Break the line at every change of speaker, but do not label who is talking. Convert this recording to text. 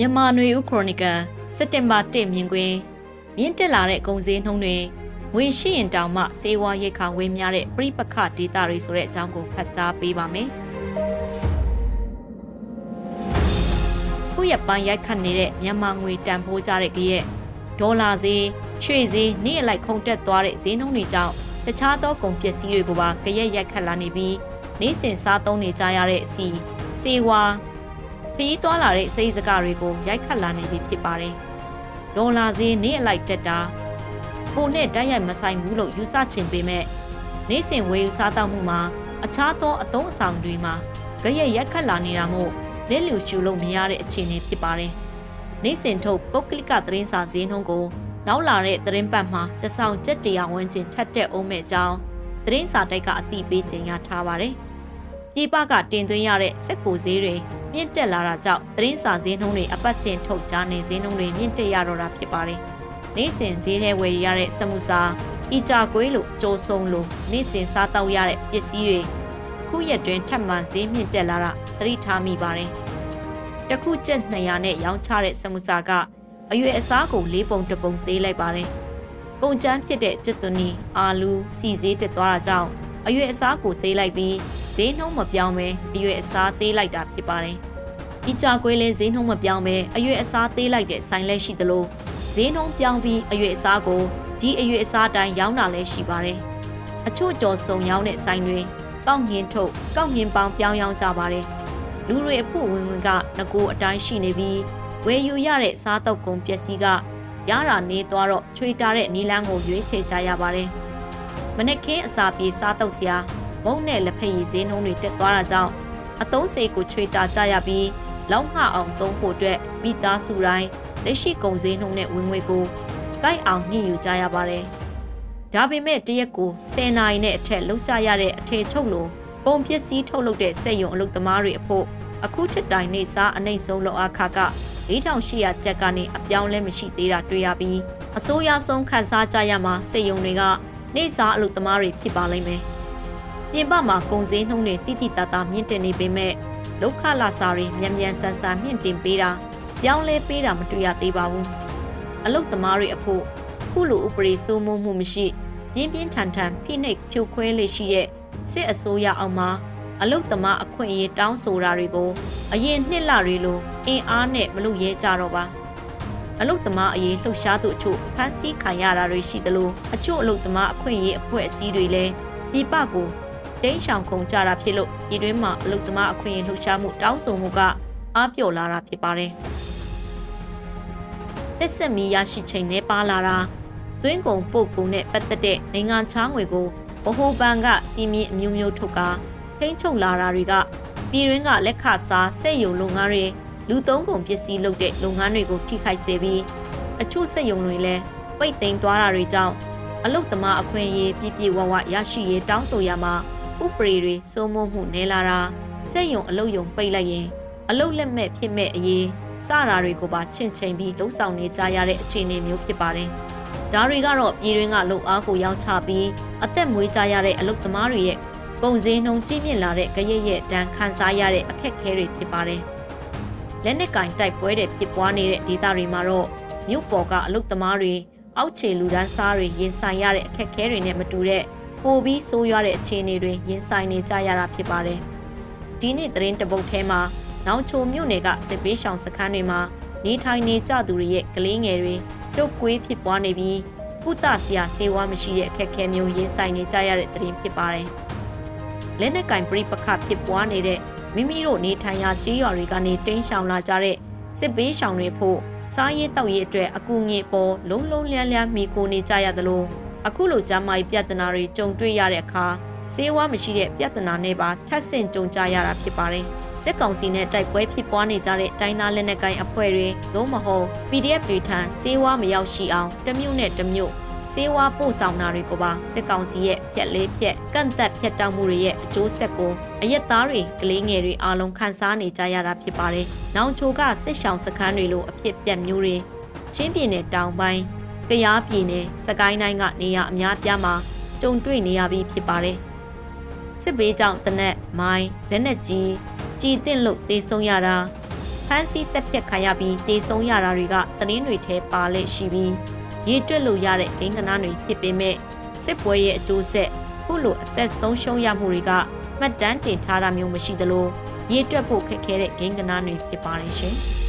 မြန်မာနွေဦးခရိုနီကယ်စက်တင်ဘာ1မြင်ကွင်းမြင့်တက်လာတဲ့ကုန်စည်နှုန်းတွေငွေရှိရင်တောင်မှစေဝါရိတ်ခါဝေးများတဲ့ပြိပခဒေတာတွေဆိုတဲ့အကြောင်းကိုဖတ်ကြားပေးပါမယ်။ခုရက်ပိုင်းရိုက်ခတ်နေတဲ့မြန်မာငွေတန်ဖိုးကြတဲ့ကြရဲ့ဒေါ်လာဈေးရွှေဈေးနေ့အလိုက်ခုန်တက်သွားတဲ့ဈေးနှုန်းတွေကြောင့်တခြားသောကုန်ပစ္စည်းတွေကိုပါကြရက်ရိုက်ခတ်လာနေပြီးနေ့စဉ်စားသုံးနေကြရတဲ့အစီစေဝါ ခရီးသွားလာတဲ့စိတ်စကားတွေကိုရိုက်ခတ်လာနေပြီဖြစ်ပါတယ်။ဒေါ်လာဈေးနေ့အလိုက်တက်တာပုံနဲ့တိုက်ရိုက်မဆိုင်ဘူးလို့ယူဆချင်ပေမဲ့နေ့စဉ်ဝယ်ယူစားတောက်မှုမှာအခြားသောအသုံးအဆောင်တွေမှာကြရက်ရက်ခတ်လာနေတာမို့လက်လူရှူလို့မရတဲ့အခြေအနေဖြစ်ပါတယ်။နေ့စဉ်ထုတ်ပုတ်ကလစ်ကသတင်းစာဈေးနှုန်းကိုနောက်လာတဲ့သတင်းပတ်မှာတဆောင်ကျက်တရာဝန်းကျင်ထပ်တက်အောင်မဲ့အကြောင်းသတင်းစာတိုက်ကအသိပေးကြေညာထားပါတယ်။ပြည်ပကတင်သွင်းရတဲ့စက်ကိုဈေးတွေ မြင့်တက်လာတာကြောင့်သတင်းစာဈေးနှုန်းတွေအပတ်စဉ်ထုတ်ကြားနေဈေးနှုန်းတွေမြင့်တက်ရတော့တာဖြစ်ပါတယ်။နေ့စဉ်ဈေးထဲဝယ်ရတဲ့စမှုစာအီကြာကွေးလိုကြိုးစုံလိုနေ့စဉ်စားတောက်ရတဲ့ပစ္စည်းတွေခုရက်တွင်ထပ်မံဈေးမြင့်တက်လာတာသတိထားမိပါတယ်။တခုကျက်200နဲ့ရောင်းချတဲ့စမှုစာကအရွယ်အစားကို၄ပုံတပုံသေးလိုက်ပါတယ်။ပုံချမ်းဖြစ်တဲ့ကျက်သွနီအာလူစီဈေးတက်သွားတာကြောင့် အရွယ်အစားကိုသေးလိုက်ပြီးဈေးနှုန်းမပြောင်းပဲအရွယ်အစားသေးလိုက်တာဖြစ်ပါတယ်။ဒီကြာကွေးလဲဈေးနှုန်းမပြောင်းပဲအရွယ်အစားသေးလိုက်တဲ့ဆိုင်လဲရှိသလိုဈေးနှုန်းပြောင်းပြီးအရွယ်အစားကိုဒီအရွယ်အစားတိုင်းရောင်းတာလဲရှိပါတယ်။အချို့ကြော်စုံရောင်းတဲ့ဆိုင်တွေကောက်ငင်ထုတ်ကောက်ငင်ပေါင်းပြောင်းရောင်းကြပါတယ်။လူတွေအဖို့ဝင်ဝင်ကငကိုအတိုင်းရှိနေပြီးဝယ်ယူရတဲ့စားတုပ်ကုန်ပစ္စည်းကရတာနေသွားတော့ချွေတာတဲ့နီလန်းကိုရွေးချယ်ကြရပါတယ်။ မနက်ခင်းအစာပြေစားတုပ်စရာမုံနဲ့လက်ဖက်ရည်ဈေးနှုန်းတွေတက်သွားတာကြောင့်အသုံးစေကိုချွေတာကြရပြီးလောက်ငှအောင်သုံးဖို့အတွက်မိသားစုတိုင်းလက်ရှိကုန်ဈေးနှုန်းနဲ့ဝင်ငွေကိုကိုက်အောင်ညှိယူကြရပါတယ်။ဒါပေမဲ့တရက်ကို10နာရီနဲ့အထက်လောက်ကြရတဲ့အထည်ချုပ်လိုကုန်ပစ္စည်းထုတ်လုပ်တဲ့စက်ရုံအလုပ်သမားတွေအဖို့အခုထက်တိုင်နေစားအနှိမ့်ဆုံးလောက်အခါက4800ကျပ်ကနေအပြောင်းလဲမရှိသေးတာတွေ့ရပြီးအစိုးရဆုံးခန်းစားကြရမှာစက်ရုံတွေက နေစားအလုပ်သမားတွေဖြစ်ပါလိမ့်မယ်။ပြင်ပမှာကုန်စည်နှုန်းတွေတိတိတသားမြင့်တင်နေပေမဲ့လောက်ခလာစာတွေမြန်မြန်ဆန်ဆန်မြင့်တင်ပေးတာပြောင်းလဲပေးတာမတွေ့ရသေးပါဘူးအလုတ်သမားတွေအဖို့ခုလိုဥပဒေစိုးမိုးမှုမရှိပြင်းပြင်းထန်ထန်ဖိနှိပ်ဖြိုခွဲလေရှိတဲ့စစ်အစိုးရအောင်မှာအလုတ်သမားအခွင့်အရေးတောင်းဆိုတာတွေကိုအရင်နှစ်လတွေလိုအင်အားနဲ့မလုပ်ရဲကြတော့ပါ အလုတ်သမားအရေးလှုပ်ရှားသူအချို့ဖမ်းဆီးခံရတာတွေရှိသလိုအချို့အလုတ်သမားအခွင့်အရေးအဖွဲ့အစည်းတွေလည်းပြပကိုတိန့်ရှောင်ခုံကြတာဖြစ်လို့ပြည်တွင်းမှာအလုသမားအခွင့်အရေးလှုပ်ရှားမှုတောင်းဆိုမှုကအားပြော့လာတာဖြစ်ပါတယ်။လက်ဆက်မီရရှိချိန်နဲ့ပါလာတာသွင်းကုန်ပို့ကုန်နဲ့ပတ်သက်တဲ့နိုင်ငံခြားငွေကိုဗဟိုဘဏ်ကစီမင်းအမျိုးမျိုးထုတ်ကာထိန်းချုပ်လာတာတွေကပြည်တွင်းကလက်ခစားစက်ယုံလုပ်ငန်းတွေ လူသုံးကုန်ပစ္စည်းလုပ်တဲ့လုပ်ငန်းတွေကိုထိခိုက်စေပြီးအချို့စက်ယုံတွေလည်းပိတ်သိမ်းသွားတာတွေကြောင့်အလုတ်သမားအခွင့်အရေးပြည့်ပြည့်ဝဝရရှိရေးတောင်းဆိုရမှာဥပဒေတွေစိုးမိုးမှုနဲလာတာစက်ယုံအလုတ်ယုံပိတ်လိုက်ရင်အလုတ်လက်မဲ့ဖြစ်မဲ့အရေးစတာတွေကိုပါချင့်ချိန်ပြီးလှုပ်ဆောင်နေကြရတဲ့အခြေအနေမျိုးဖြစ်ပါတယ်။ဒါတွေကတော့ပြည်တွင်းကလှုပ်အားကိုရောင်းချပြီးအသက်မွေးကြရတဲ့အလုတ်သမားတွေရဲ့ပုံစံနှုံကြီးမြင့်လာတဲ့ကြရက်ရဲ့တန်းခံစားရတဲ့အခက်အခဲတွေဖြစ်ပါတယ်။ လက်နက်ကင်တိုက်ပွဲတွေဖြစ်ပွားနေတဲ့ဒေသတွေမှာတော့မြို့ပေါ်ကအလုတ်သမားတွေအောက်ခြေလူဒန်းစားတွေရင်ဆိုင်ရတဲ့အခက်အခဲတွေနဲ့မတူတဲ့ပိုပြီးဆိုးရွားတဲ့အခြေအနေတွေရင်ဆိုင်နေကြရတာဖြစ်ပါတယ်။ဒီနေ့သတင်းတပုတ်ထဲမှာနောင်ချိုမြို့နယ်ကစစ်ပေးရှောင်စခန်းတွေမှာနေထိုင်နေကြသူတွေရဲ့ကလေးငယ်တွေတုတ်ကွေးဖြစ်ပွားနေပြီးကုသဆရာဆေးဝါးမရှိတဲ့အခက်အခဲမျိုးရင်ဆိုင်နေကြရတဲ့သတင်းဖြစ်ပါတယ်။လက်နက်ကင်ပြိပခဖြစ်ပွားနေတဲ့ မိမိတို့နေထိုင်ရာကျေးရွာတွေကနေတိမ်းရှောင်လာကြတဲ့စစ်ပေးရှောင်တွေဖို့စားရေးတောက်ရေးအတွက်အကူအညီပေါ်လုံးလုံးလျန်းလျန်းမိကိုနေကြရသလိုအခုလိုကျမ်းမာရေးပြဿနာတွေကြုံတွေ့ရတဲ့အခါဆေးဝါးမရှိတဲ့ပြဿနာနဲ့ပါထပ်ဆင့်ကြုံကြရတာဖြစ်ပါတယ်။စစ်ကောင်စီနဲ့တိုက်ပွဲဖြစ်ပွားနေကြတဲ့တိုင်းသားလက်နက်ကိုင်အဖွဲ့တွေသို့မဟုတ် PDF တွေထံဆေးဝါးမရောက်ရှိအောင်တမျိုးနဲ့တမျိုး ဆေးဝါးပို့ဆောင်တာတွေကိုပါစစ်ကောင်စီရဲ့ဖြက်လေးဖြက်ကန့်သက်ဖြတ်တောက်မှုတွေရဲ့အကျိုးဆက်ကိုအရက်သားတွေကလေးငယ်တွေအားလုံးခံစားနေကြရတာဖြစ်ပါတယ်။နောင်ချိုကစစ်ဆောင်စခန်းတွေလိုအဖြစ်ပြက်မျိုးတွေချင်းပြည်နယ်တောင်ပိုင်းကရားပြည်နယ်စကိုင်းတိုင်းကနေရာအများပြားမှာကြုံတွေ့နေရပြီးဖြစ်ပါတယ်။စစ်ဘေးကြောင့်တနက်မိုင်းလက်နက်ကြီးကြီးတင့်လို့တေဆုံးရတာဖမ်းဆီးတပ်ဖြတ်ခံရပြီးတေဆုံးရတာတွေကသတင်းတွေထဲပါလက်ရှိပြီး ရေတွက်လို့ရတဲ့ဂိမ်းကနာတွေဖြစ်ပေမဲ့စစ်ပွဲရဲ့အကျိုးဆက်ခုလိုအသက်ဆုံးရှုံးရမှုတွေကမှတ်တမ်းတင်ထားတာမျိုးမရှိသလိုရေတွက်ဖို့ခက်ခဲတဲ့ဂိမ်းကနာတွေဖြစ်ပါတယ်ရှင်။